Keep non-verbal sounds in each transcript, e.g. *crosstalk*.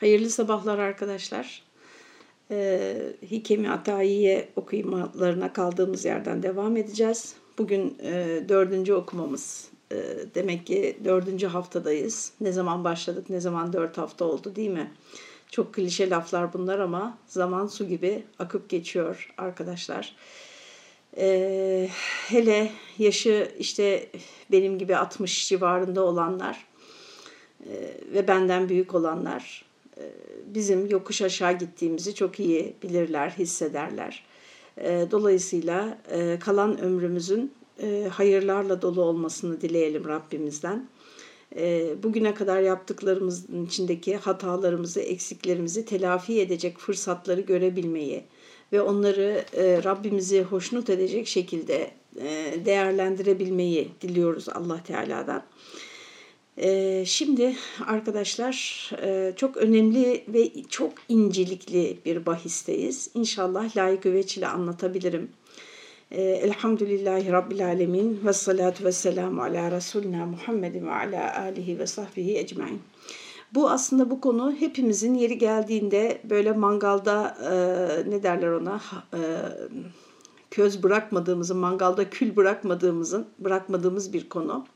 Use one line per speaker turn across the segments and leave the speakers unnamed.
Hayırlı sabahlar arkadaşlar. Ee, Hikemi Atayiye okumalarına kaldığımız yerden devam edeceğiz. Bugün e, dördüncü okumamız. E, demek ki dördüncü haftadayız. Ne zaman başladık, ne zaman dört hafta oldu değil mi? Çok klişe laflar bunlar ama zaman su gibi akıp geçiyor arkadaşlar. Ee, hele yaşı işte benim gibi 60 civarında olanlar e, ve benden büyük olanlar bizim yokuş aşağı gittiğimizi çok iyi bilirler, hissederler. E, dolayısıyla e, kalan ömrümüzün hayırlarla dolu olmasını dileyelim Rabbimizden. Bugüne kadar yaptıklarımızın içindeki hatalarımızı, eksiklerimizi telafi edecek fırsatları görebilmeyi ve onları Rabbimizi hoşnut edecek şekilde değerlendirebilmeyi diliyoruz Allah Teala'dan. Şimdi arkadaşlar çok önemli ve çok incelikli bir bahisteyiz. İnşallah layık ve anlatabilirim. Ee, Elhamdülillahi Rabbil Alemin ve salatu ve selamu ala Resulina Muhammedin ve ala alihi ve sahbihi ecmain. Bu aslında bu konu hepimizin yeri geldiğinde böyle mangalda ne derler ona köz bırakmadığımızın, mangalda kül bırakmadığımızın bırakmadığımız bir konu.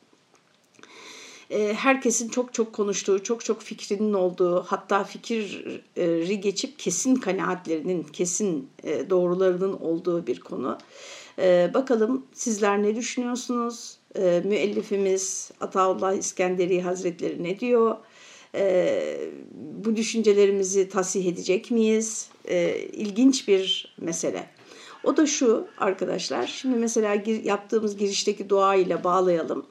E, herkesin çok çok konuştuğu, çok çok fikrinin olduğu, hatta fikri geçip kesin kanaatlerinin, kesin e, doğrularının olduğu bir konu. E, bakalım sizler ne düşünüyorsunuz? Müellifimiz Ataullah İskenderi Hazretleri ne diyor? Bu düşüncelerimizi tasih edecek miyiz? İlginç bir mesele. O da şu arkadaşlar, şimdi mesela yaptığımız girişteki dua ile bağlayalım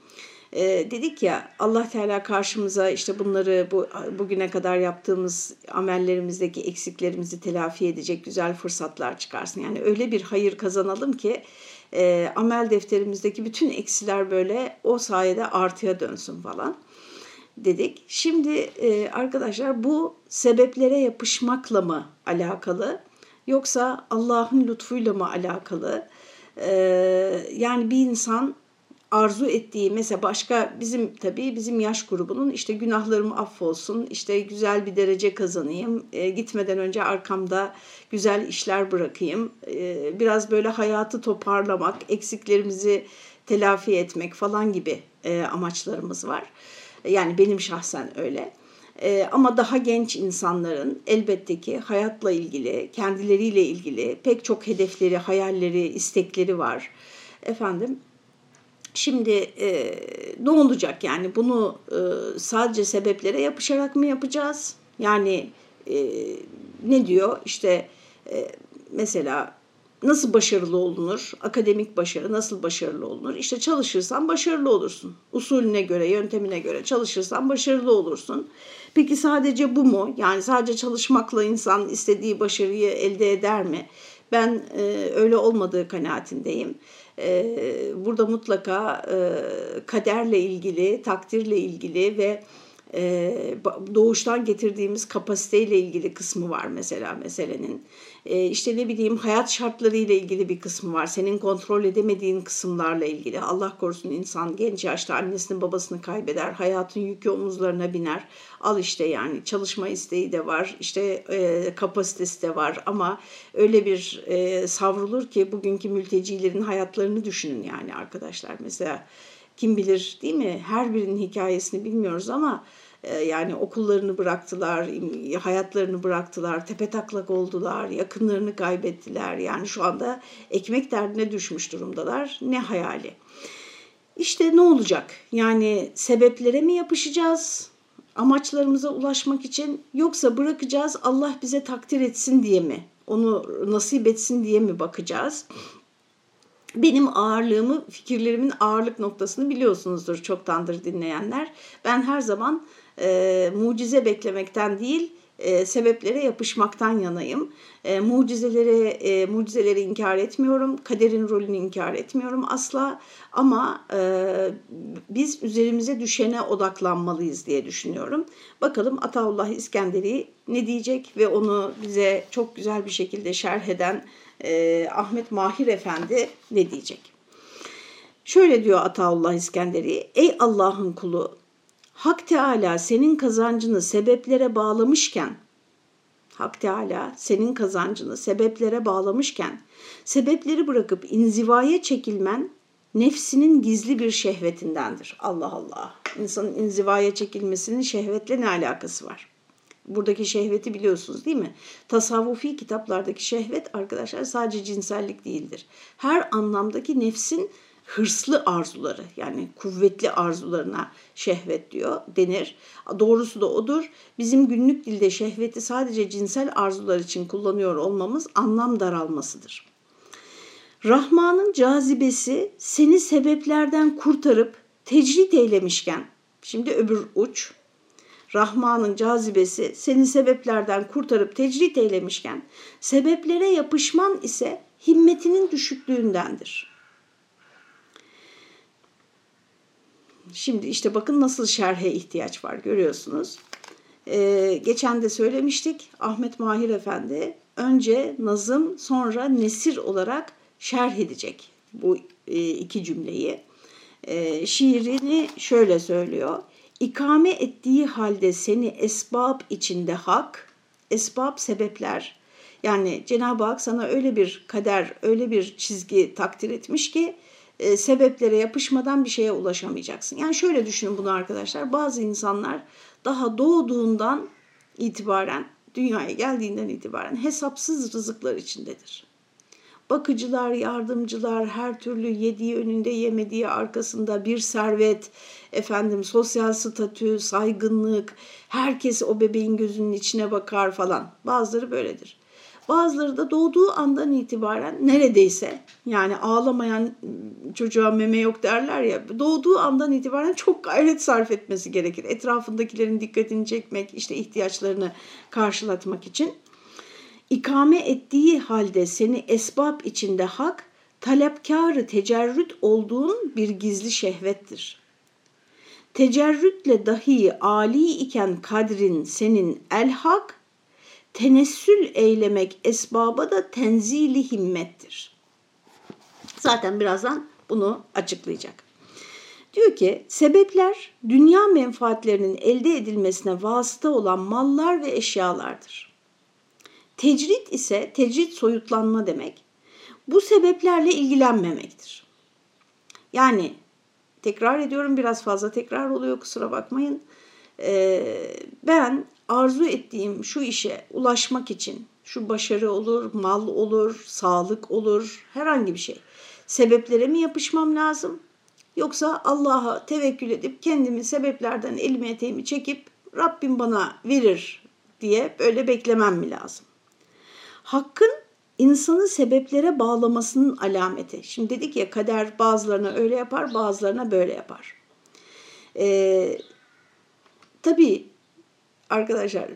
e, dedik ya Allah Teala karşımıza işte bunları bu bugüne kadar yaptığımız amellerimizdeki eksiklerimizi telafi edecek güzel fırsatlar çıkarsın. Yani öyle bir hayır kazanalım ki e, amel defterimizdeki bütün eksiler böyle o sayede artıya dönsün falan dedik. Şimdi e, arkadaşlar bu sebeplere yapışmakla mı alakalı yoksa Allah'ın lütfuyla mı alakalı? E, yani bir insan arzu ettiği mesela başka bizim tabii bizim yaş grubunun işte günahlarım affolsun, işte güzel bir derece kazanayım, e, gitmeden önce arkamda güzel işler bırakayım, e, biraz böyle hayatı toparlamak, eksiklerimizi telafi etmek falan gibi e, amaçlarımız var. Yani benim şahsen öyle. E, ama daha genç insanların elbette ki hayatla ilgili, kendileriyle ilgili pek çok hedefleri, hayalleri, istekleri var. Efendim Şimdi e, ne olacak yani bunu e, sadece sebeplere yapışarak mı yapacağız? Yani e, ne diyor işte e, mesela nasıl başarılı olunur? Akademik başarı nasıl başarılı olunur? İşte çalışırsan başarılı olursun. Usulüne göre, yöntemine göre çalışırsan başarılı olursun. Peki sadece bu mu? Yani sadece çalışmakla insan istediği başarıyı elde eder mi? Ben e, öyle olmadığı kanaatindeyim. Burada mutlaka kaderle ilgili, takdirle ilgili ve e, doğuştan getirdiğimiz kapasiteyle ilgili kısmı var mesela meselenin. E, işte ne bileyim hayat şartları ile ilgili bir kısmı var. Senin kontrol edemediğin kısımlarla ilgili. Allah korusun insan genç yaşta annesini babasını kaybeder. Hayatın yükü omuzlarına biner. Al işte yani çalışma isteği de var. işte e, kapasitesi de var ama öyle bir e, savrulur ki bugünkü mültecilerin hayatlarını düşünün yani arkadaşlar. Mesela kim bilir değil mi? Her birinin hikayesini bilmiyoruz ama e, yani okullarını bıraktılar, hayatlarını bıraktılar, tepe taklak oldular, yakınlarını kaybettiler. Yani şu anda ekmek derdine düşmüş durumdalar. Ne hayali. İşte ne olacak? Yani sebeplere mi yapışacağız? Amaçlarımıza ulaşmak için yoksa bırakacağız Allah bize takdir etsin diye mi? Onu nasip etsin diye mi bakacağız? Benim ağırlığımı, fikirlerimin ağırlık noktasını biliyorsunuzdur çoktandır dinleyenler. Ben her zaman e, mucize beklemekten değil, e, sebeplere yapışmaktan yanayım. E, mucizeleri e, mucizeleri inkar etmiyorum, kaderin rolünü inkar etmiyorum asla. Ama e, biz üzerimize düşene odaklanmalıyız diye düşünüyorum. Bakalım Ataullah İskenderi ne diyecek ve onu bize çok güzel bir şekilde şerh eden e, Ahmet Mahir Efendi ne diyecek? Şöyle diyor Ataullah İskenderi, ey Allah'ın kulu Hak Teala senin kazancını sebeplere bağlamışken Hak Teala senin kazancını sebeplere bağlamışken sebepleri bırakıp inzivaya çekilmen nefsinin gizli bir şehvetindendir. Allah Allah. İnsanın inzivaya çekilmesinin şehvetle ne alakası var? Buradaki şehveti biliyorsunuz değil mi? Tasavvufi kitaplardaki şehvet arkadaşlar sadece cinsellik değildir. Her anlamdaki nefsin hırslı arzuları yani kuvvetli arzularına şehvet diyor denir. Doğrusu da odur. Bizim günlük dilde şehveti sadece cinsel arzular için kullanıyor olmamız anlam daralmasıdır. Rahman'ın cazibesi seni sebeplerden kurtarıp tecrit eylemişken, şimdi öbür uç, Rahman'ın cazibesi seni sebeplerden kurtarıp tecrit eylemişken, sebeplere yapışman ise himmetinin düşüklüğündendir. Şimdi işte bakın nasıl şerhe ihtiyaç var görüyorsunuz. Ee, geçen de söylemiştik Ahmet Mahir Efendi önce nazım sonra nesir olarak şerh edecek bu e, iki cümleyi. E, şiirini şöyle söylüyor. İkame ettiği halde seni esbab içinde hak, esbab sebepler. Yani Cenab-ı Hak sana öyle bir kader, öyle bir çizgi takdir etmiş ki e, sebeplere yapışmadan bir şeye ulaşamayacaksın. Yani şöyle düşünün bunu arkadaşlar. Bazı insanlar daha doğduğundan itibaren, dünyaya geldiğinden itibaren hesapsız rızıklar içindedir. Bakıcılar, yardımcılar, her türlü yediği önünde yemediği arkasında bir servet, efendim sosyal statü, saygınlık, herkes o bebeğin gözünün içine bakar falan. Bazıları böyledir. Bazıları da doğduğu andan itibaren neredeyse yani ağlamayan çocuğa meme yok derler ya doğduğu andan itibaren çok gayret sarf etmesi gerekir. Etrafındakilerin dikkatini çekmek, işte ihtiyaçlarını karşılatmak için ikame ettiği halde seni esbab içinde hak, talepkarı tecerrüt olduğun bir gizli şehvettir. Tecerrütle dahi ali iken kadrin senin el hak, tenessül eylemek esbaba da tenzili himmettir. Zaten birazdan bunu açıklayacak. Diyor ki sebepler dünya menfaatlerinin elde edilmesine vasıta olan mallar ve eşyalardır. Tecrit ise tecrit soyutlanma demek. Bu sebeplerle ilgilenmemektir. Yani tekrar ediyorum biraz fazla tekrar oluyor kusura bakmayın. Ee, ben arzu ettiğim şu işe ulaşmak için şu başarı olur, mal olur, sağlık olur, herhangi bir şey. Sebeplere mi yapışmam lazım? Yoksa Allah'a tevekkül edip kendimi sebeplerden elimi eteğimi çekip Rabbim bana verir diye böyle beklemem mi lazım? Hakkın insanı sebeplere bağlamasının alameti. Şimdi dedik ya kader bazılarına öyle yapar, bazılarına böyle yapar. Ee, tabii arkadaşlar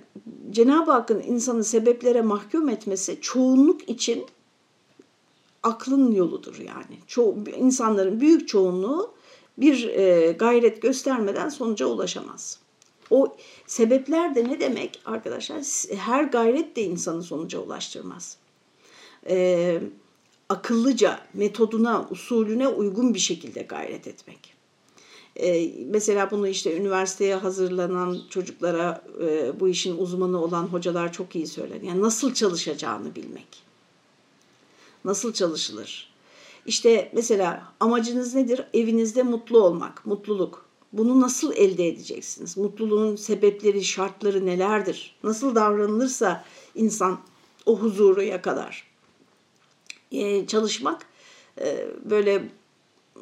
Cenab-ı Hakk'ın insanı sebeplere mahkum etmesi çoğunluk için aklın yoludur yani. Ço insanların büyük çoğunluğu bir e, gayret göstermeden sonuca ulaşamaz. O sebepler de ne demek arkadaşlar? Her gayret de insanı sonuca ulaştırmaz. Ee, akıllıca, metoduna, usulüne uygun bir şekilde gayret etmek. Ee, mesela bunu işte üniversiteye hazırlanan çocuklara e, bu işin uzmanı olan hocalar çok iyi söyler. Yani nasıl çalışacağını bilmek. Nasıl çalışılır? İşte mesela amacınız nedir? Evinizde mutlu olmak, mutluluk. Bunu nasıl elde edeceksiniz? Mutluluğun sebepleri, şartları nelerdir? Nasıl davranılırsa insan o huzuru yakalar. Ee, çalışmak e, böyle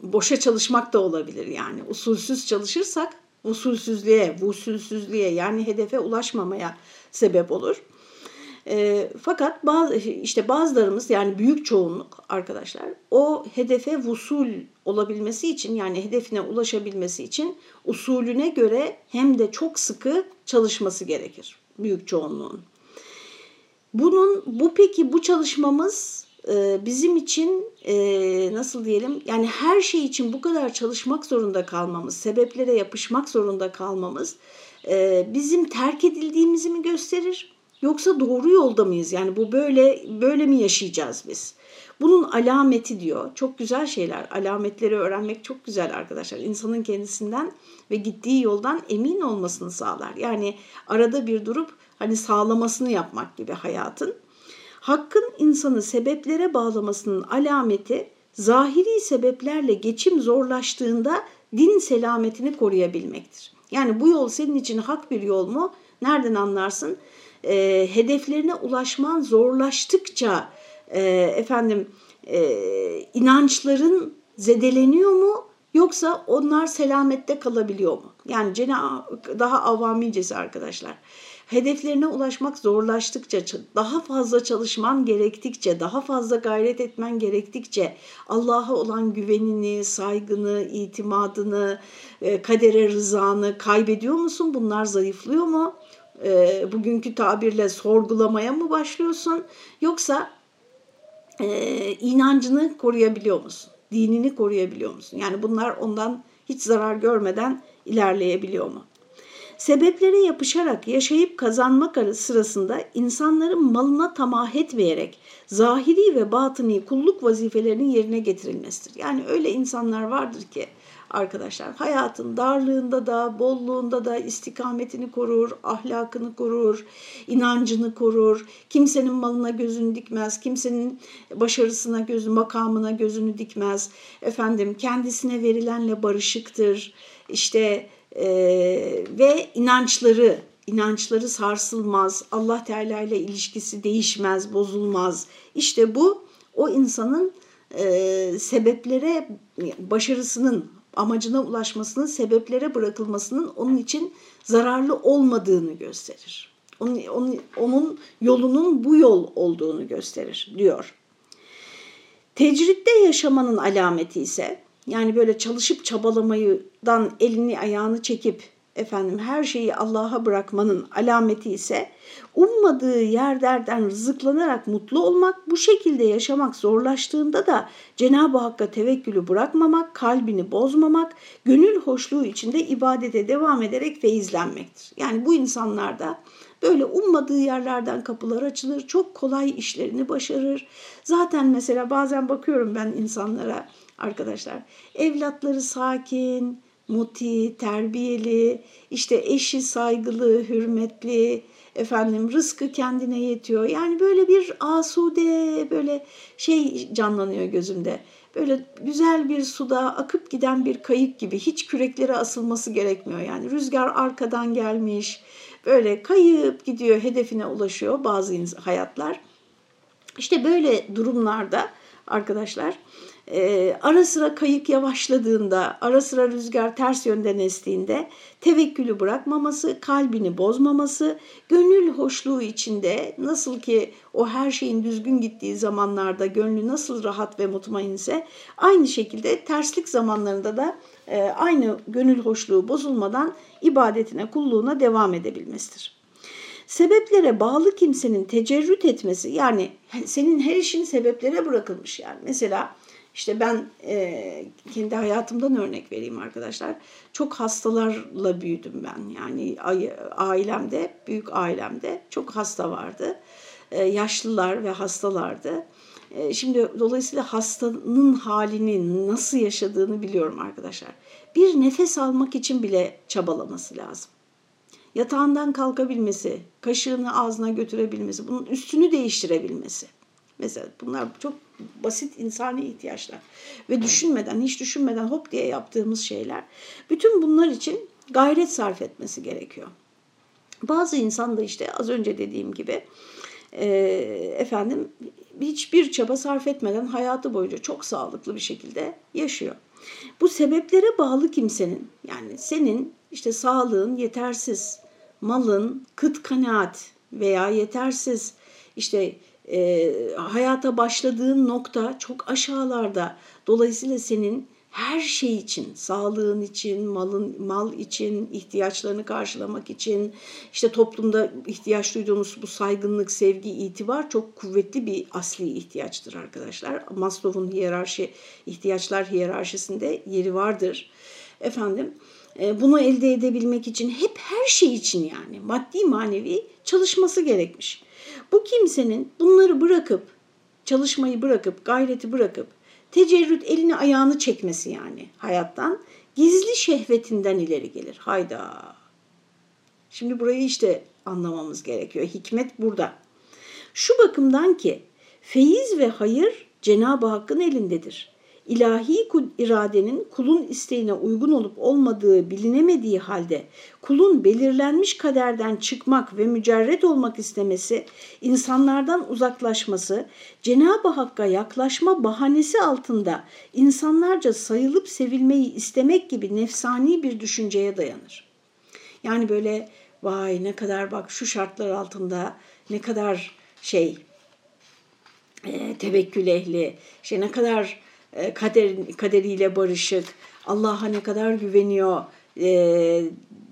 boşa çalışmak da olabilir yani. Usulsüz çalışırsak usulsüzlüğe, usulsüzlüğe yani hedefe ulaşmamaya sebep olur. E, fakat bazı işte bazılarımız yani büyük çoğunluk arkadaşlar o hedefe vusul olabilmesi için yani hedefine ulaşabilmesi için usulüne göre hem de çok sıkı çalışması gerekir büyük çoğunluğun. Bunun bu peki bu çalışmamız bizim için e, nasıl diyelim yani her şey için bu kadar çalışmak zorunda kalmamız, sebeplere yapışmak zorunda kalmamız e, bizim terk edildiğimizi mi gösterir? yoksa doğru yolda mıyız? Yani bu böyle böyle mi yaşayacağız biz? Bunun alameti diyor. Çok güzel şeyler. Alametleri öğrenmek çok güzel arkadaşlar. İnsanın kendisinden ve gittiği yoldan emin olmasını sağlar. Yani arada bir durup hani sağlamasını yapmak gibi hayatın. Hakkın insanı sebeplere bağlamasının alameti zahiri sebeplerle geçim zorlaştığında din selametini koruyabilmektir. Yani bu yol senin için hak bir yol mu? Nereden anlarsın? E, hedeflerine ulaşman zorlaştıkça e, efendim e, inançların zedeleniyor mu? Yoksa onlar selamette kalabiliyor mu? Yani daha avamicesi arkadaşlar hedeflerine ulaşmak zorlaştıkça, daha fazla çalışman gerektikçe, daha fazla gayret etmen gerektikçe Allah'a olan güvenini, saygını, itimadını, e, kadere rızanı kaybediyor musun? Bunlar zayıflıyor mu? E, bugünkü tabirle sorgulamaya mı başlıyorsun? Yoksa e, inancını koruyabiliyor musun? Dinini koruyabiliyor musun? Yani bunlar ondan hiç zarar görmeden ilerleyebiliyor mu? Sebeplere yapışarak yaşayıp kazanmak sırasında insanların malına tamah etmeyerek zahiri ve batıni kulluk vazifelerinin yerine getirilmesidir. Yani öyle insanlar vardır ki arkadaşlar hayatın darlığında da bolluğunda da istikametini korur, ahlakını korur, inancını korur. Kimsenin malına gözünü dikmez, kimsenin başarısına gözü, makamına gözünü dikmez. Efendim kendisine verilenle barışıktır. İşte e, ve inançları inançları sarsılmaz, Allah Teala ile ilişkisi değişmez, bozulmaz. İşte bu o insanın e, sebeplere başarısının amacına ulaşmasının sebeplere bırakılmasının onun için zararlı olmadığını gösterir. Onun, onun, onun yolunun bu yol olduğunu gösterir diyor. Tecritte yaşamanın alameti ise yani böyle çalışıp çabalamayıdan elini ayağını çekip efendim her şeyi Allah'a bırakmanın alameti ise ummadığı yerlerden rızıklanarak mutlu olmak, bu şekilde yaşamak zorlaştığında da Cenab-ı Hakk'a tevekkülü bırakmamak, kalbini bozmamak, gönül hoşluğu içinde ibadete devam ederek feyizlenmektir. Yani bu insanlarda böyle ummadığı yerlerden kapılar açılır, çok kolay işlerini başarır. Zaten mesela bazen bakıyorum ben insanlara arkadaşlar. Evlatları sakin, muti, terbiyeli, işte eşi saygılı, hürmetli, efendim rızkı kendine yetiyor. Yani böyle bir asude, böyle şey canlanıyor gözümde. Böyle güzel bir suda akıp giden bir kayık gibi hiç küreklere asılması gerekmiyor. Yani rüzgar arkadan gelmiş, böyle kayıp gidiyor, hedefine ulaşıyor bazı hayatlar. İşte böyle durumlarda arkadaşlar e, ara sıra kayık yavaşladığında, ara sıra rüzgar ters yönden estiğinde tevekkülü bırakmaması, kalbini bozmaması, gönül hoşluğu içinde nasıl ki o her şeyin düzgün gittiği zamanlarda gönlü nasıl rahat ve mutmainse aynı şekilde terslik zamanlarında da e, aynı gönül hoşluğu bozulmadan ibadetine, kulluğuna devam edebilmesidir. Sebeplere bağlı kimsenin tecerrüt etmesi yani senin her işin sebeplere bırakılmış yani. Mesela işte ben e, kendi hayatımdan örnek vereyim arkadaşlar. Çok hastalarla büyüdüm ben. Yani ailemde, büyük ailemde çok hasta vardı. E, yaşlılar ve hastalardı. E, şimdi dolayısıyla hastanın halini nasıl yaşadığını biliyorum arkadaşlar. Bir nefes almak için bile çabalaması lazım. Yatağından kalkabilmesi, kaşığını ağzına götürebilmesi, bunun üstünü değiştirebilmesi. Mesela bunlar çok basit insani ihtiyaçlar ve düşünmeden, hiç düşünmeden hop diye yaptığımız şeyler. Bütün bunlar için gayret sarf etmesi gerekiyor. Bazı insan da işte az önce dediğim gibi e, efendim hiçbir çaba sarf etmeden hayatı boyunca çok sağlıklı bir şekilde yaşıyor. Bu sebeplere bağlı kimsenin yani senin işte sağlığın yetersiz, malın kıt kanaat veya yetersiz işte e, hayata başladığın nokta çok aşağılarda. Dolayısıyla senin her şey için, sağlığın için, malın mal için, ihtiyaçlarını karşılamak için, işte toplumda ihtiyaç duyduğumuz bu saygınlık, sevgi, itibar çok kuvvetli bir asli ihtiyaçtır arkadaşlar. Maslow'un hiyerarşi, ihtiyaçlar hiyerarşisinde yeri vardır. Efendim, e, bunu elde edebilmek için hep her şey için yani maddi manevi çalışması gerekmiş. Bu kimsenin bunları bırakıp çalışmayı bırakıp gayreti bırakıp tecerrüt elini ayağını çekmesi yani hayattan gizli şehvetinden ileri gelir. Hayda. Şimdi burayı işte anlamamız gerekiyor. Hikmet burada. Şu bakımdan ki feyiz ve hayır Cenab-ı Hakk'ın elindedir ilahi iradenin kulun isteğine uygun olup olmadığı bilinemediği halde kulun belirlenmiş kaderden çıkmak ve mücerret olmak istemesi, insanlardan uzaklaşması, Cenab-ı Hakk'a yaklaşma bahanesi altında insanlarca sayılıp sevilmeyi istemek gibi nefsani bir düşünceye dayanır. Yani böyle vay ne kadar bak şu şartlar altında ne kadar şey e, tevekkül ehli, şey ne kadar e, kader, kaderiyle barışık, Allah'a ne kadar güveniyor e,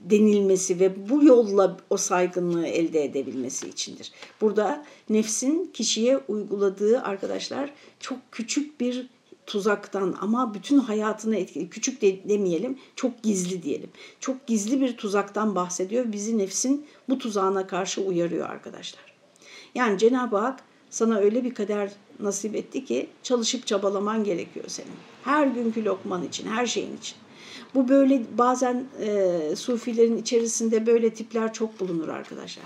denilmesi ve bu yolla o saygınlığı elde edebilmesi içindir. Burada nefsin kişiye uyguladığı arkadaşlar çok küçük bir tuzaktan ama bütün hayatını etkili, küçük de demeyelim, çok gizli diyelim. Çok gizli bir tuzaktan bahsediyor. Bizi nefsin bu tuzağına karşı uyarıyor arkadaşlar. Yani Cenab-ı Hak sana öyle bir kader nasip etti ki çalışıp çabalaman gerekiyor senin. Her günkü lokman için, her şeyin için. Bu böyle bazen e, sufilerin içerisinde böyle tipler çok bulunur arkadaşlar.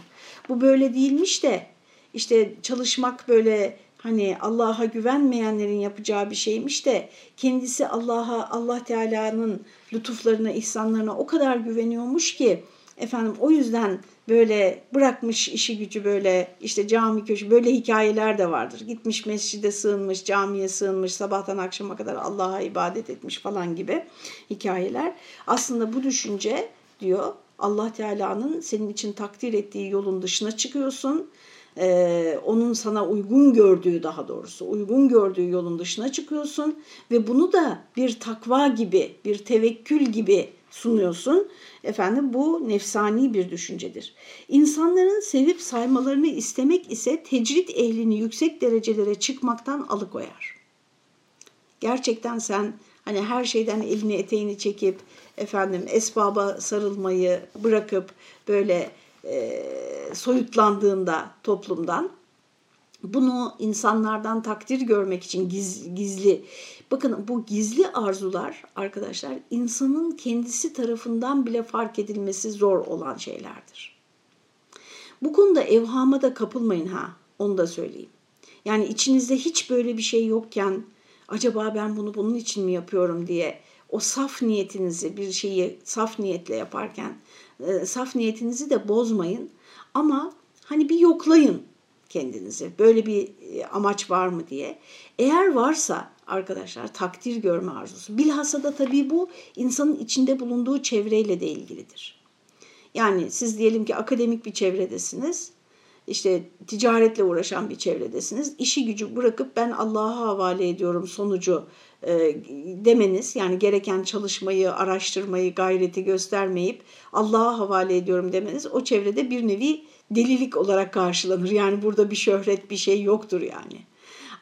Bu böyle değilmiş de işte çalışmak böyle hani Allah'a güvenmeyenlerin yapacağı bir şeymiş de kendisi Allah'a Allah Teala'nın lütuflarına, ihsanlarına o kadar güveniyormuş ki efendim o yüzden böyle bırakmış işi gücü böyle işte cami köşe böyle hikayeler de vardır. Gitmiş mescide sığınmış, camiye sığınmış, sabahtan akşama kadar Allah'a ibadet etmiş falan gibi hikayeler. Aslında bu düşünce diyor Allah Teala'nın senin için takdir ettiği yolun dışına çıkıyorsun. Ee, onun sana uygun gördüğü daha doğrusu uygun gördüğü yolun dışına çıkıyorsun ve bunu da bir takva gibi bir tevekkül gibi sunuyorsun. Efendim bu nefsani bir düşüncedir. İnsanların sevip saymalarını istemek ise tecrit ehlini yüksek derecelere çıkmaktan alıkoyar. Gerçekten sen hani her şeyden elini eteğini çekip efendim esbaba sarılmayı bırakıp böyle e, soyutlandığında toplumdan bunu insanlardan takdir görmek için giz, gizli Bakın bu gizli arzular arkadaşlar insanın kendisi tarafından bile fark edilmesi zor olan şeylerdir. Bu konuda evhama da kapılmayın ha onu da söyleyeyim. Yani içinizde hiç böyle bir şey yokken acaba ben bunu bunun için mi yapıyorum diye o saf niyetinizi bir şeyi saf niyetle yaparken e, saf niyetinizi de bozmayın ama hani bir yoklayın kendinizi. Böyle bir e, amaç var mı diye. Eğer varsa arkadaşlar takdir görme arzusu. Bilhassa da tabii bu insanın içinde bulunduğu çevreyle de ilgilidir. Yani siz diyelim ki akademik bir çevredesiniz. işte ticaretle uğraşan bir çevredesiniz. İşi gücü bırakıp ben Allah'a havale ediyorum sonucu e, demeniz yani gereken çalışmayı, araştırmayı, gayreti göstermeyip Allah'a havale ediyorum demeniz o çevrede bir nevi delilik olarak karşılanır. Yani burada bir şöhret bir şey yoktur yani.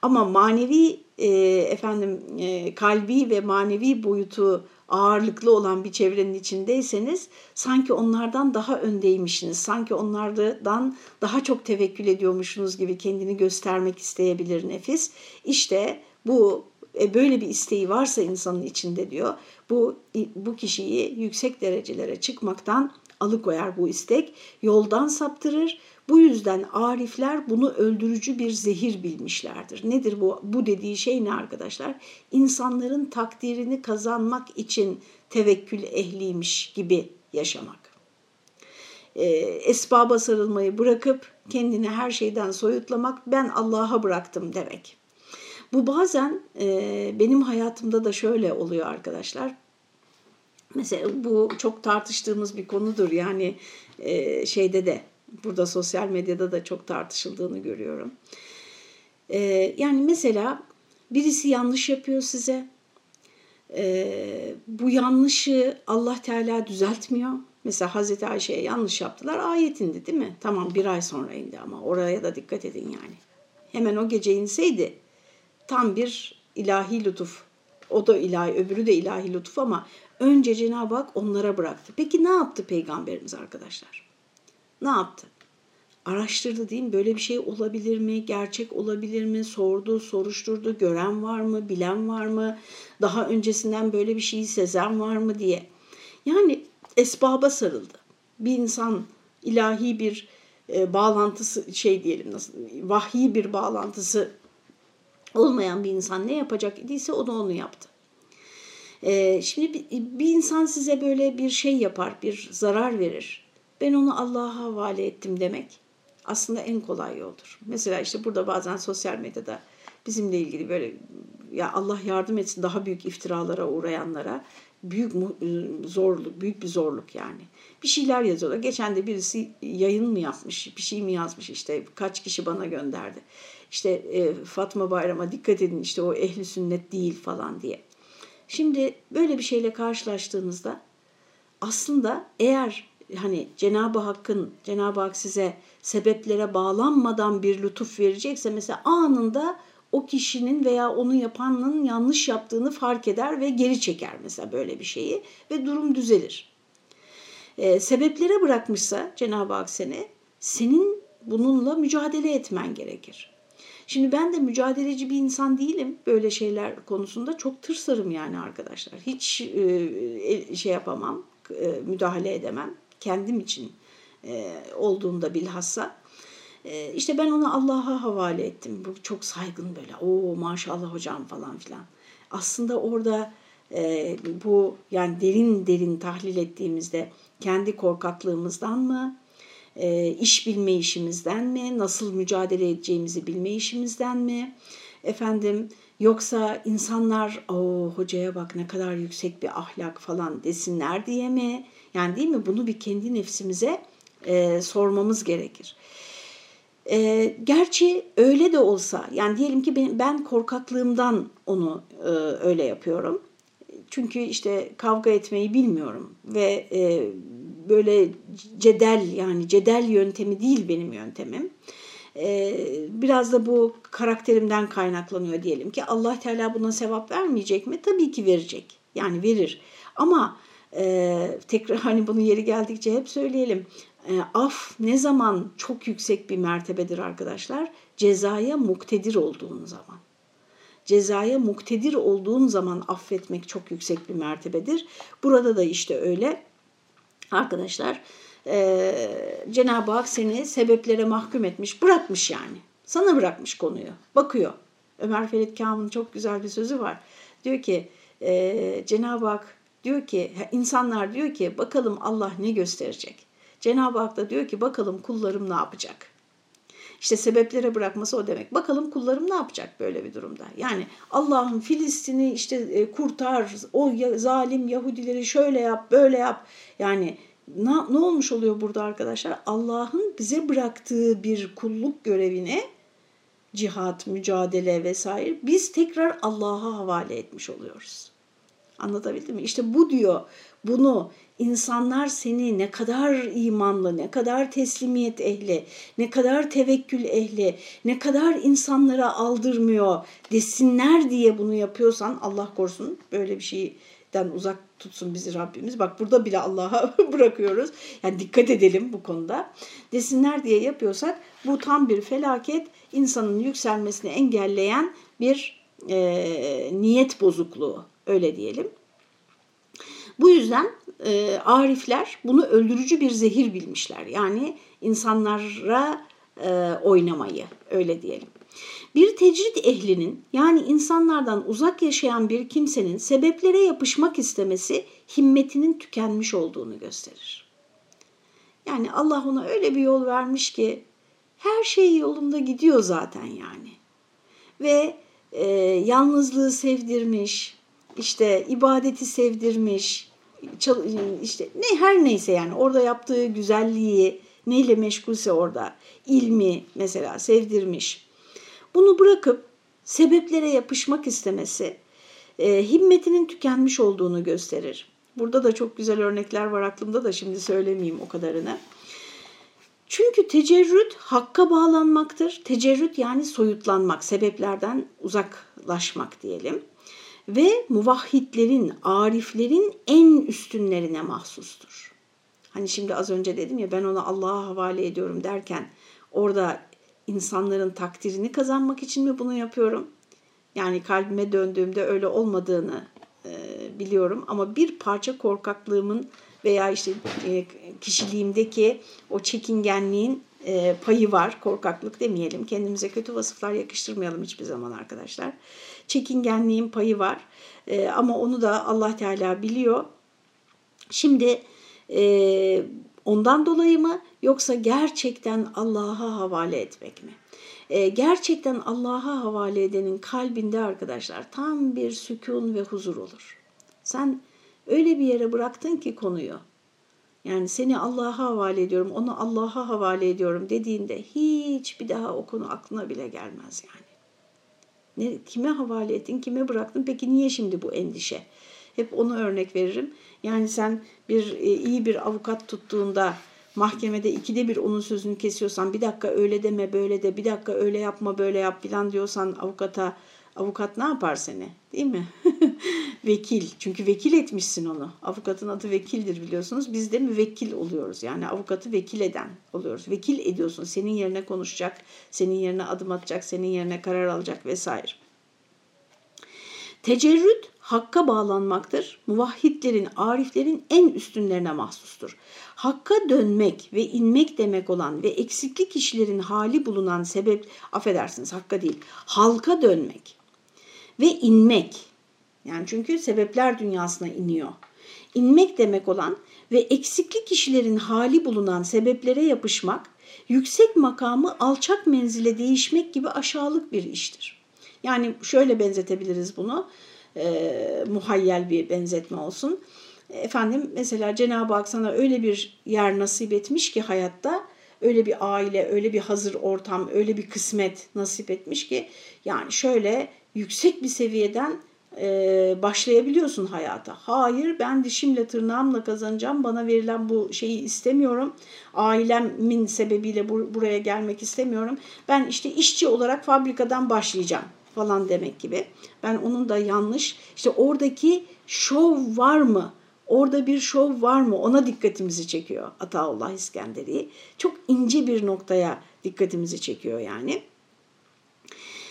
Ama manevi e, efendim e, kalbi ve manevi boyutu ağırlıklı olan bir çevrenin içindeyseniz sanki onlardan daha öndeymişsiniz. Sanki onlardan daha çok tevekkül ediyormuşsunuz gibi kendini göstermek isteyebilir nefis. İşte bu e, böyle bir isteği varsa insanın içinde diyor bu bu kişiyi yüksek derecelere çıkmaktan alıkoyar bu istek, yoldan saptırır. Bu yüzden arifler bunu öldürücü bir zehir bilmişlerdir. Nedir bu? Bu dediği şey ne arkadaşlar? İnsanların takdirini kazanmak için tevekkül ehliymiş gibi yaşamak. E, esbaba sarılmayı bırakıp kendini her şeyden soyutlamak, ben Allah'a bıraktım demek. Bu bazen e, benim hayatımda da şöyle oluyor arkadaşlar. Mesela bu çok tartıştığımız bir konudur. Yani e, şeyde de burada sosyal medyada da çok tartışıldığını görüyorum. E, yani mesela birisi yanlış yapıyor size. E, bu yanlışı Allah Teala düzeltmiyor. Mesela Hazreti Ayşe'ye yanlış yaptılar. Ayet indi değil mi? Tamam bir ay sonra indi ama oraya da dikkat edin yani. Hemen o gece inseydi tam bir ilahi lütuf. O da ilahi, öbürü de ilahi lütuf ama önce Cenab-ı Hak onlara bıraktı. Peki ne yaptı peygamberimiz arkadaşlar? Ne yaptı? Araştırdı değil mi? Böyle bir şey olabilir mi? Gerçek olabilir mi? Sordu, soruşturdu. Gören var mı? Bilen var mı? Daha öncesinden böyle bir şeyi sezen var mı diye. Yani esbaba sarıldı. Bir insan ilahi bir e, bağlantısı şey diyelim nasıl vahyi bir bağlantısı olmayan bir insan ne yapacak idiyse o da onu yaptı. E, şimdi bir, bir insan size böyle bir şey yapar, bir zarar verir. Ben onu Allah'a havale ettim demek aslında en kolay yoldur. Mesela işte burada bazen sosyal medyada bizimle ilgili böyle ya Allah yardım etsin daha büyük iftiralara uğrayanlara büyük zorluk, büyük bir zorluk yani. Bir şeyler yazıyorlar. Geçen de birisi yayın mı yapmış, bir şey mi yazmış işte kaç kişi bana gönderdi. İşte e, Fatma Bayram'a dikkat edin işte o ehli sünnet değil falan diye. Şimdi böyle bir şeyle karşılaştığınızda aslında eğer hani Cenab-ı Hakk'ın Cenab-ı Hak size sebeplere bağlanmadan bir lütuf verecekse mesela anında o kişinin veya onu yapanın yanlış yaptığını fark eder ve geri çeker mesela böyle bir şeyi ve durum düzelir. E, sebeplere bırakmışsa Cenab-ı Hak seni, senin bununla mücadele etmen gerekir. Şimdi ben de mücadeleci bir insan değilim böyle şeyler konusunda. Çok tırsarım yani arkadaşlar. Hiç e, şey yapamam, e, müdahale edemem. Kendim için e, olduğunda bilhassa. E, işte ben onu Allah'a havale ettim. Bu çok saygın böyle. Oo maşallah hocam falan filan. Aslında orada e, bu yani derin derin tahlil ettiğimizde kendi korkaklığımızdan mı, e, iş bilme işimizden mi, nasıl mücadele edeceğimizi bilme işimizden mi, efendim yoksa insanlar o hocaya bak ne kadar yüksek bir ahlak falan desinler diye mi? Yani değil mi? Bunu bir kendi nefsimize e, sormamız gerekir. E, gerçi öyle de olsa yani diyelim ki ben, ben korkaklığımdan onu e, öyle yapıyorum. Çünkü işte kavga etmeyi bilmiyorum ve e, böyle cedel yani cedel yöntemi değil benim yöntemim. E, biraz da bu karakterimden kaynaklanıyor diyelim ki Allah Teala buna sevap vermeyecek mi? Tabii ki verecek. Yani verir. Ama e, tekrar hani bunu yeri geldikçe hep söyleyelim. E, af ne zaman çok yüksek bir mertebedir arkadaşlar? Cezaya muktedir olduğun zaman. Cezaya muktedir olduğun zaman affetmek çok yüksek bir mertebedir. Burada da işte öyle. Arkadaşlar e, Cenab-ı Hak seni sebeplere mahkum etmiş, bırakmış yani. Sana bırakmış konuyu. Bakıyor. Ömer Ferit Kam'ın çok güzel bir sözü var. Diyor ki e, Cenab-ı Hak diyor ki insanlar diyor ki bakalım Allah ne gösterecek. Cenab-ı Hak da diyor ki bakalım kullarım ne yapacak? İşte sebeplere bırakması o demek. Bakalım kullarım ne yapacak böyle bir durumda? Yani Allah'ın Filistin'i işte e, kurtar, o zalim Yahudileri şöyle yap, böyle yap. Yani ne, ne olmuş oluyor burada arkadaşlar? Allah'ın bize bıraktığı bir kulluk görevini cihat, mücadele vesaire biz tekrar Allah'a havale etmiş oluyoruz. Anlatabildim mi? İşte bu diyor bunu insanlar seni ne kadar imanlı, ne kadar teslimiyet ehli, ne kadar tevekkül ehli, ne kadar insanlara aldırmıyor desinler diye bunu yapıyorsan Allah korusun böyle bir şeyden uzak tutsun bizi Rabbimiz. Bak burada bile Allah'a *laughs* bırakıyoruz. Yani dikkat edelim bu konuda. Desinler diye yapıyorsak bu tam bir felaket insanın yükselmesini engelleyen bir e, niyet bozukluğu öyle diyelim. Bu yüzden e, arifler bunu öldürücü bir zehir bilmişler. Yani insanlara e, oynamayı öyle diyelim. Bir tecrit ehlinin yani insanlardan uzak yaşayan bir kimsenin sebeplere yapışmak istemesi himmetinin tükenmiş olduğunu gösterir. Yani Allah ona öyle bir yol vermiş ki her şey yolunda gidiyor zaten yani. Ve e, yalnızlığı sevdirmiş, işte ibadeti sevdirmiş, işte ne her neyse yani orada yaptığı güzelliği neyle meşgulse orada ilmi mesela sevdirmiş. Bunu bırakıp sebeplere yapışmak istemesi e, himmetinin tükenmiş olduğunu gösterir. Burada da çok güzel örnekler var aklımda da şimdi söylemeyeyim o kadarını. Çünkü tecerrüt hakka bağlanmaktır. Tecerrüt yani soyutlanmak, sebeplerden uzaklaşmak diyelim. Ve muvahhidlerin, ariflerin en üstünlerine mahsustur. Hani şimdi az önce dedim ya ben onu Allah'a havale ediyorum derken orada insanların takdirini kazanmak için mi bunu yapıyorum? Yani kalbime döndüğümde öyle olmadığını e, biliyorum ama bir parça korkaklığımın veya işte e, kişiliğimdeki o çekingenliğin e, payı var. Korkaklık demeyelim. Kendimize kötü vasıflar yakıştırmayalım hiçbir zaman arkadaşlar. Çekingenliğin payı var. E, ama onu da Allah Teala biliyor. Şimdi e, ondan dolayı mı yoksa gerçekten Allah'a havale etmek mi? E, gerçekten Allah'a havale edenin kalbinde arkadaşlar tam bir sükun ve huzur olur. Sen öyle bir yere bıraktın ki konuyu. Yani seni Allah'a havale ediyorum, onu Allah'a havale ediyorum dediğinde hiç bir daha o konu aklına bile gelmez yani. Ne, kime havale ettin, kime bıraktın? Peki niye şimdi bu endişe? Hep onu örnek veririm. Yani sen bir e, iyi bir avukat tuttuğunda mahkemede ikide bir onun sözünü kesiyorsan bir dakika öyle deme böyle de bir dakika öyle yapma böyle yap filan diyorsan avukata avukat ne yapar seni değil mi? *laughs* vekil çünkü vekil etmişsin onu. Avukatın adı vekildir biliyorsunuz. Biz de müvekkil oluyoruz yani avukatı vekil eden oluyoruz. Vekil ediyorsun senin yerine konuşacak, senin yerine adım atacak, senin yerine karar alacak vesaire. Tecerrüt hakka bağlanmaktır. Muvahhidlerin, ariflerin en üstünlerine mahsustur. Hakka dönmek ve inmek demek olan ve eksikli kişilerin hali bulunan sebep, affedersiniz hakka değil, halka dönmek ve inmek. Yani çünkü sebepler dünyasına iniyor. İnmek demek olan ve eksikli kişilerin hali bulunan sebeplere yapışmak, yüksek makamı alçak menzile değişmek gibi aşağılık bir iştir. Yani şöyle benzetebiliriz bunu e, muhayyel bir benzetme olsun. Efendim mesela Cenab-ı Hak sana öyle bir yer nasip etmiş ki hayatta öyle bir aile, öyle bir hazır ortam, öyle bir kısmet nasip etmiş ki yani şöyle yüksek bir seviyeden e, başlayabiliyorsun hayata. Hayır ben dişimle tırnağımla kazanacağım bana verilen bu şeyi istemiyorum. Ailemin sebebiyle bur buraya gelmek istemiyorum. Ben işte işçi olarak fabrikadan başlayacağım falan demek gibi. Ben onun da yanlış. İşte oradaki şov var mı? Orada bir şov var mı? Ona dikkatimizi çekiyor Ataullah İskenderi. Çok ince bir noktaya dikkatimizi çekiyor yani.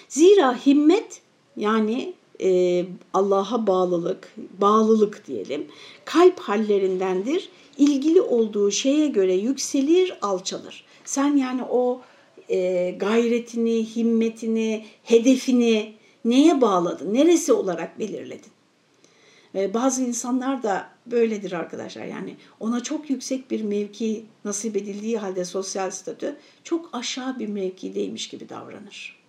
Zira himmet yani e, Allah'a bağlılık, bağlılık diyelim, kalp hallerindendir. İlgili olduğu şeye göre yükselir, alçalır. Sen yani o e, gayretini, himmetini, hedefini neye bağladın? Neresi olarak belirledin? E, bazı insanlar da böyledir arkadaşlar. Yani ona çok yüksek bir mevki nasip edildiği halde sosyal statü çok aşağı bir mevkideymiş gibi davranır.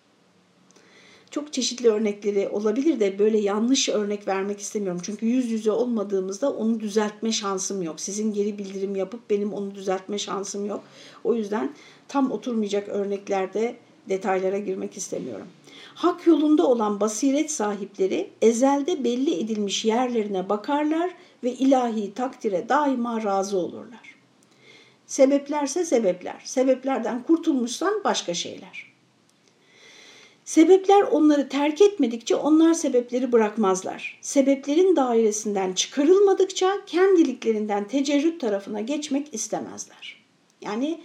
Çok çeşitli örnekleri olabilir de böyle yanlış örnek vermek istemiyorum. Çünkü yüz yüze olmadığımızda onu düzeltme şansım yok. Sizin geri bildirim yapıp benim onu düzeltme şansım yok. O yüzden tam oturmayacak örneklerde detaylara girmek istemiyorum. Hak yolunda olan basiret sahipleri ezelde belli edilmiş yerlerine bakarlar ve ilahi takdire daima razı olurlar. Sebeplerse sebepler. Sebeplerden kurtulmuşsan başka şeyler. Sebepler onları terk etmedikçe onlar sebepleri bırakmazlar. Sebeplerin dairesinden çıkarılmadıkça kendiliklerinden tecerrüt tarafına geçmek istemezler. Yani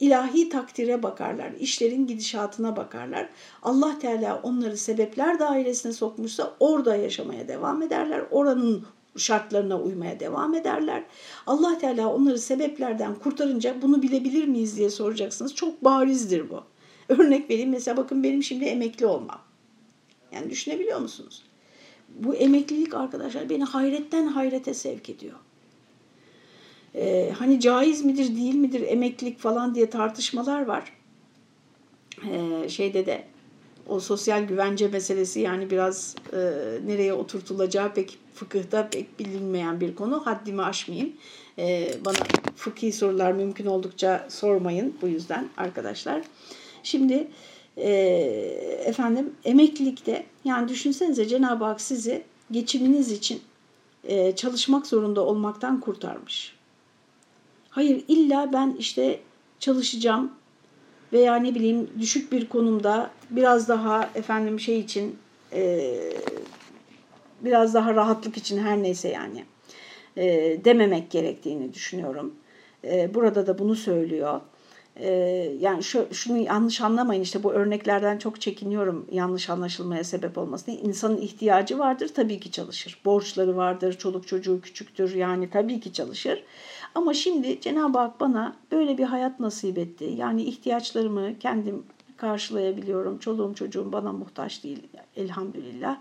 ilahi takdire bakarlar, işlerin gidişatına bakarlar. Allah Teala onları sebepler dairesine sokmuşsa orada yaşamaya devam ederler. Oranın şartlarına uymaya devam ederler. Allah Teala onları sebeplerden kurtarınca bunu bilebilir miyiz diye soracaksınız. Çok barizdir bu. *laughs* Örnek vereyim mesela bakın benim şimdi emekli olmam. Yani düşünebiliyor musunuz? Bu emeklilik arkadaşlar beni hayretten hayrete sevk ediyor. Ee, hani caiz midir değil midir emeklilik falan diye tartışmalar var. Ee, şeyde de o sosyal güvence meselesi yani biraz e, nereye oturtulacağı pek fıkıhta pek bilinmeyen bir konu. Haddimi aşmayayım. E, bana fıkhi sorular mümkün oldukça sormayın bu yüzden arkadaşlar. Şimdi e, efendim emeklilikte yani düşünsenize Cenab-ı Hak sizi geçiminiz için e, çalışmak zorunda olmaktan kurtarmış. Hayır illa ben işte çalışacağım veya ne bileyim düşük bir konumda biraz daha efendim şey için e, biraz daha rahatlık için her neyse yani e, dememek gerektiğini düşünüyorum. E, burada da bunu söylüyor. E, yani şu, şunu yanlış anlamayın işte bu örneklerden çok çekiniyorum yanlış anlaşılmaya sebep olmasını. İnsanın ihtiyacı vardır tabii ki çalışır. Borçları vardır, çoluk çocuğu küçüktür yani tabii ki çalışır. Ama şimdi Cenab-ı Hak bana böyle bir hayat nasip etti. Yani ihtiyaçlarımı kendim karşılayabiliyorum. Çoluğum çocuğum bana muhtaç değil elhamdülillah.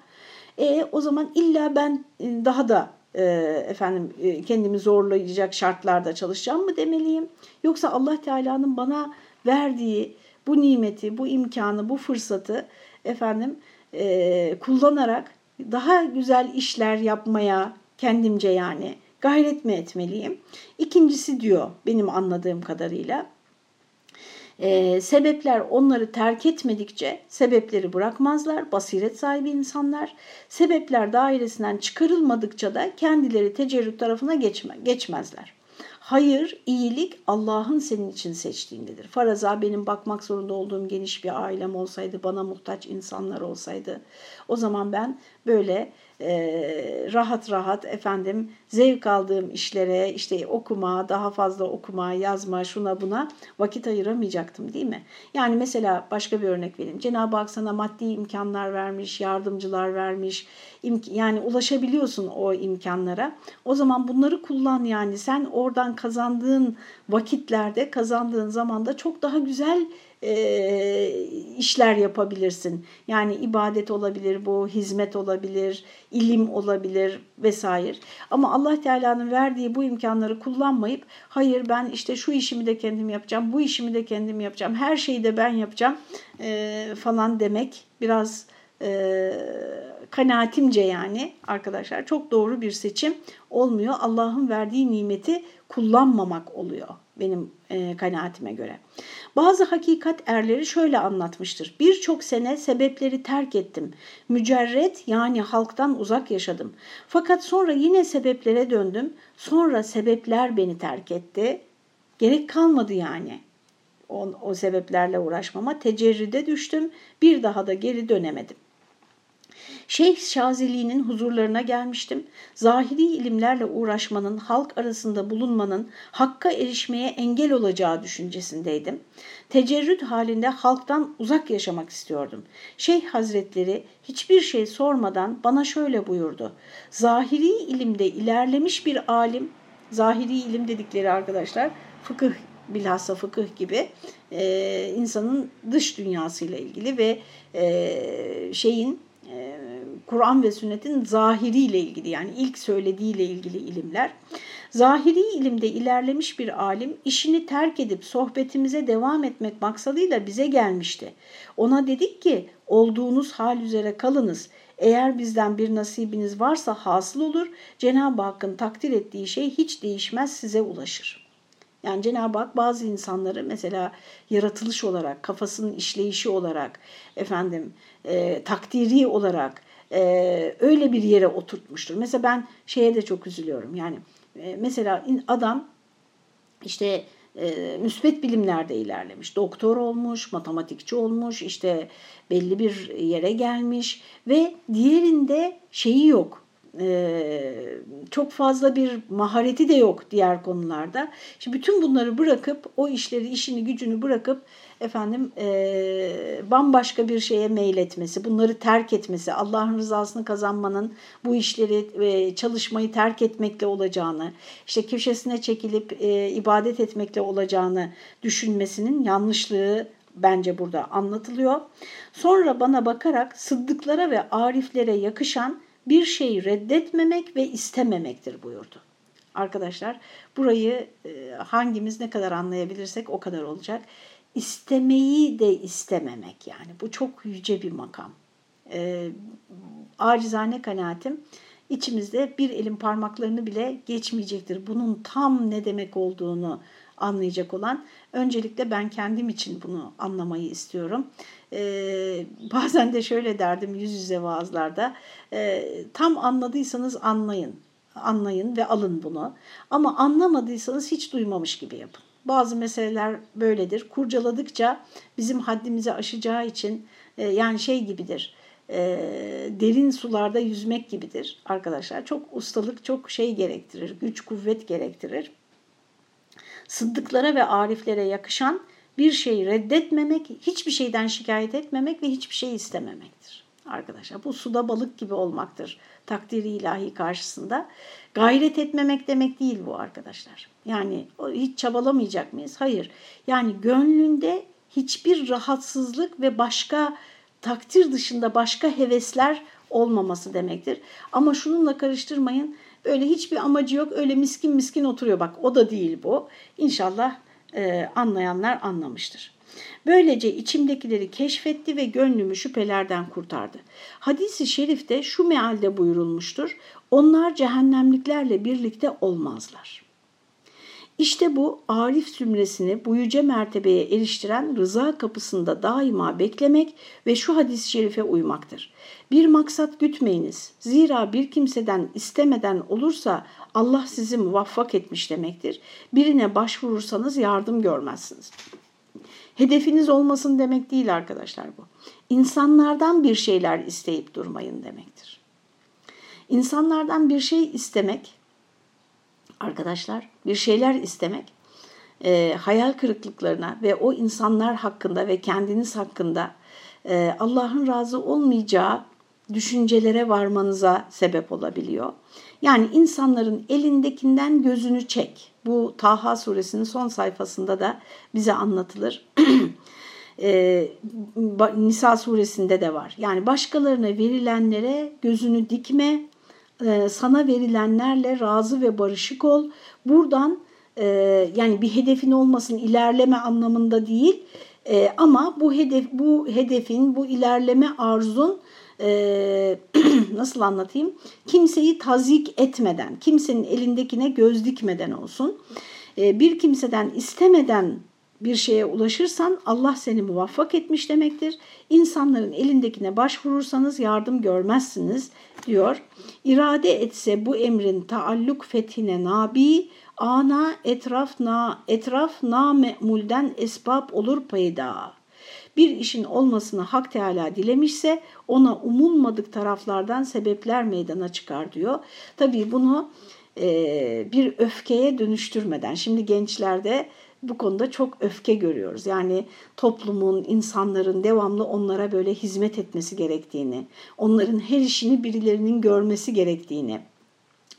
E, o zaman illa ben e, daha da e, efendim e, kendimi zorlayacak şartlarda çalışacağım mı demeliyim? Yoksa Allah Teala'nın bana verdiği bu nimeti, bu imkanı, bu fırsatı efendim e, kullanarak daha güzel işler yapmaya kendimce yani gayret mi etmeliyim? İkincisi diyor benim anladığım kadarıyla e, sebepler onları terk etmedikçe sebepleri bırakmazlar, basiret sahibi insanlar. Sebepler dairesinden çıkarılmadıkça da kendileri tecerrüt tarafına geçme, geçmezler. Hayır, iyilik Allah'ın senin için seçtiğindedir. Faraza benim bakmak zorunda olduğum geniş bir ailem olsaydı, bana muhtaç insanlar olsaydı o zaman ben böyle e, rahat rahat efendim zevk aldığım işlere işte okuma, daha fazla okuma, yazma, şuna buna vakit ayıramayacaktım değil mi? Yani mesela başka bir örnek vereyim. Cenab-ı Hak sana maddi imkanlar vermiş, yardımcılar vermiş. Yani ulaşabiliyorsun o imkanlara. O zaman bunları kullan yani. Sen oradan kazandığın vakitlerde, kazandığın zamanda çok daha güzel e, işler yapabilirsin. Yani ibadet olabilir bu, hizmet olabilir, ilim olabilir vesaire. Ama Allah Teala'nın verdiği bu imkanları kullanmayıp hayır ben işte şu işimi de kendim yapacağım, bu işimi de kendim yapacağım, her şeyi de ben yapacağım e, falan demek biraz e, kanaatimce yani arkadaşlar çok doğru bir seçim olmuyor. Allah'ın verdiği nimeti kullanmamak oluyor benim e, kanaatime göre. Bazı hakikat erleri şöyle anlatmıştır. Birçok sene sebepleri terk ettim. Mücerret yani halktan uzak yaşadım. Fakat sonra yine sebeplere döndüm. Sonra sebepler beni terk etti. Gerek kalmadı yani o, o sebeplerle uğraşmama. Tecerrüde düştüm. Bir daha da geri dönemedim. Şeyh Şazili'nin huzurlarına gelmiştim. Zahiri ilimlerle uğraşmanın, halk arasında bulunmanın hakka erişmeye engel olacağı düşüncesindeydim. Tecerrüt halinde halktan uzak yaşamak istiyordum. Şeyh Hazretleri hiçbir şey sormadan bana şöyle buyurdu. Zahiri ilimde ilerlemiş bir alim, zahiri ilim dedikleri arkadaşlar fıkıh bilhassa fıkıh gibi e, insanın dış dünyasıyla ilgili ve e, şeyin Kur'an ve sünnetin zahiriyle ilgili yani ilk söylediğiyle ilgili ilimler. Zahiri ilimde ilerlemiş bir alim işini terk edip sohbetimize devam etmek maksadıyla bize gelmişti. Ona dedik ki olduğunuz hal üzere kalınız. Eğer bizden bir nasibiniz varsa hasıl olur. Cenab-ı Hakk'ın takdir ettiği şey hiç değişmez size ulaşır. Yani Cenab-ı Hak bazı insanları mesela yaratılış olarak, kafasının işleyişi olarak, efendim e, takdiri olarak e, öyle bir yere oturtmuştur. Mesela ben şeye de çok üzülüyorum. Yani e, mesela adam işte e, müsbet bilimlerde ilerlemiş. Doktor olmuş, matematikçi olmuş, işte belli bir yere gelmiş ve diğerinde şeyi yok çok fazla bir mahareti de yok diğer konularda. Şimdi bütün bunları bırakıp o işleri, işini, gücünü bırakıp efendim e, bambaşka bir şeye meyletmesi, bunları terk etmesi, Allah'ın rızasını kazanmanın bu işleri e, çalışmayı terk etmekle olacağını, işte köşesine çekilip e, ibadet etmekle olacağını düşünmesinin yanlışlığı bence burada anlatılıyor. Sonra bana bakarak sıddıklara ve ariflere yakışan bir şeyi reddetmemek ve istememektir buyurdu. Arkadaşlar burayı e, hangimiz ne kadar anlayabilirsek o kadar olacak. İstemeyi de istememek yani bu çok yüce bir makam. E, acizane kanaatim içimizde bir elin parmaklarını bile geçmeyecektir. Bunun tam ne demek olduğunu anlayacak olan öncelikle ben kendim için bunu anlamayı istiyorum. Ee, *laughs* bazen de şöyle derdim yüz yüze vaazlarda e, tam anladıysanız anlayın anlayın ve alın bunu ama anlamadıysanız hiç duymamış gibi yapın. Bazı meseleler böyledir. Kurcaladıkça bizim haddimizi aşacağı için e, yani şey gibidir e, derin sularda yüzmek gibidir arkadaşlar. Çok ustalık, çok şey gerektirir, güç, kuvvet gerektirir. Sıddıklara ve ariflere yakışan bir şeyi reddetmemek, hiçbir şeyden şikayet etmemek ve hiçbir şey istememektir. Arkadaşlar bu suda balık gibi olmaktır takdiri ilahi karşısında. Gayret etmemek demek değil bu arkadaşlar. Yani hiç çabalamayacak mıyız? Hayır. Yani gönlünde hiçbir rahatsızlık ve başka takdir dışında başka hevesler olmaması demektir. Ama şununla karıştırmayın. Öyle hiçbir amacı yok. Öyle miskin miskin oturuyor. Bak o da değil bu. İnşallah e, anlayanlar anlamıştır. Böylece içimdekileri keşfetti ve gönlümü şüphelerden kurtardı. Hadisi şerifte şu mealde buyurulmuştur. Onlar cehennemliklerle birlikte olmazlar. İşte bu arif zümresini bu yüce mertebeye eriştiren rıza kapısında daima beklemek ve şu hadis-i şerife uymaktır. Bir maksat gütmeyiniz. Zira bir kimseden istemeden olursa Allah sizi muvaffak etmiş demektir. Birine başvurursanız yardım görmezsiniz. Hedefiniz olmasın demek değil arkadaşlar bu. İnsanlardan bir şeyler isteyip durmayın demektir. İnsanlardan bir şey istemek, arkadaşlar bir şeyler istemek, e, hayal kırıklıklarına ve o insanlar hakkında ve kendiniz hakkında e, Allah'ın razı olmayacağı düşüncelere varmanıza sebep olabiliyor. Yani insanların elindekinden gözünü çek. Bu Taha suresinin son sayfasında da bize anlatılır. *clears throat* e, Nisa suresinde de var. Yani başkalarına verilenlere gözünü dikme, e, sana verilenlerle razı ve barışık ol. Buradan e, yani bir hedefin olmasın ilerleme anlamında değil e, ama bu hedef bu hedefin bu ilerleme arzun *clears throat* nasıl anlatayım? Kimseyi tazik etmeden, kimsenin elindekine göz dikmeden olsun. Bir kimseden istemeden bir şeye ulaşırsan Allah seni muvaffak etmiş demektir. İnsanların elindekine başvurursanız yardım görmezsiniz diyor. İrade etse bu emrin taalluk fethine nabi, ana etraf na etraf na me'mulden esbab olur payda bir işin olmasını Hak Teala dilemişse ona umulmadık taraflardan sebepler meydana çıkar diyor. Tabii bunu bir öfkeye dönüştürmeden, şimdi gençlerde bu konuda çok öfke görüyoruz. Yani toplumun, insanların devamlı onlara böyle hizmet etmesi gerektiğini, onların her işini birilerinin görmesi gerektiğini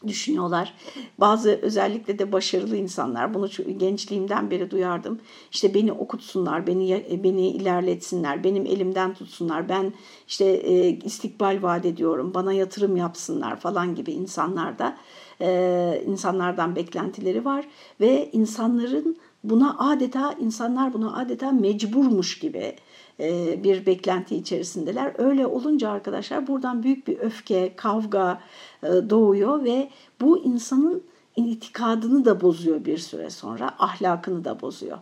düşünüyorlar. Bazı özellikle de başarılı insanlar bunu gençliğimden beri duyardım. İşte beni okutsunlar, beni beni ilerletsinler, benim elimden tutsunlar. Ben işte e, istikbal vaat ediyorum, bana yatırım yapsınlar falan gibi insanlar da e, insanlardan beklentileri var ve insanların buna adeta insanlar buna adeta mecburmuş gibi e, bir beklenti içerisindeler. Öyle olunca arkadaşlar buradan büyük bir öfke, kavga e, doğuyor ve bu insanın itikadını da bozuyor bir süre sonra, ahlakını da bozuyor.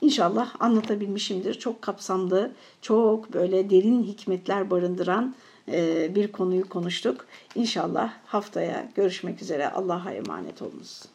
İnşallah anlatabilmişimdir. Çok kapsamlı, çok böyle derin hikmetler barındıran e, bir konuyu konuştuk. İnşallah haftaya görüşmek üzere. Allah'a emanet olunuz.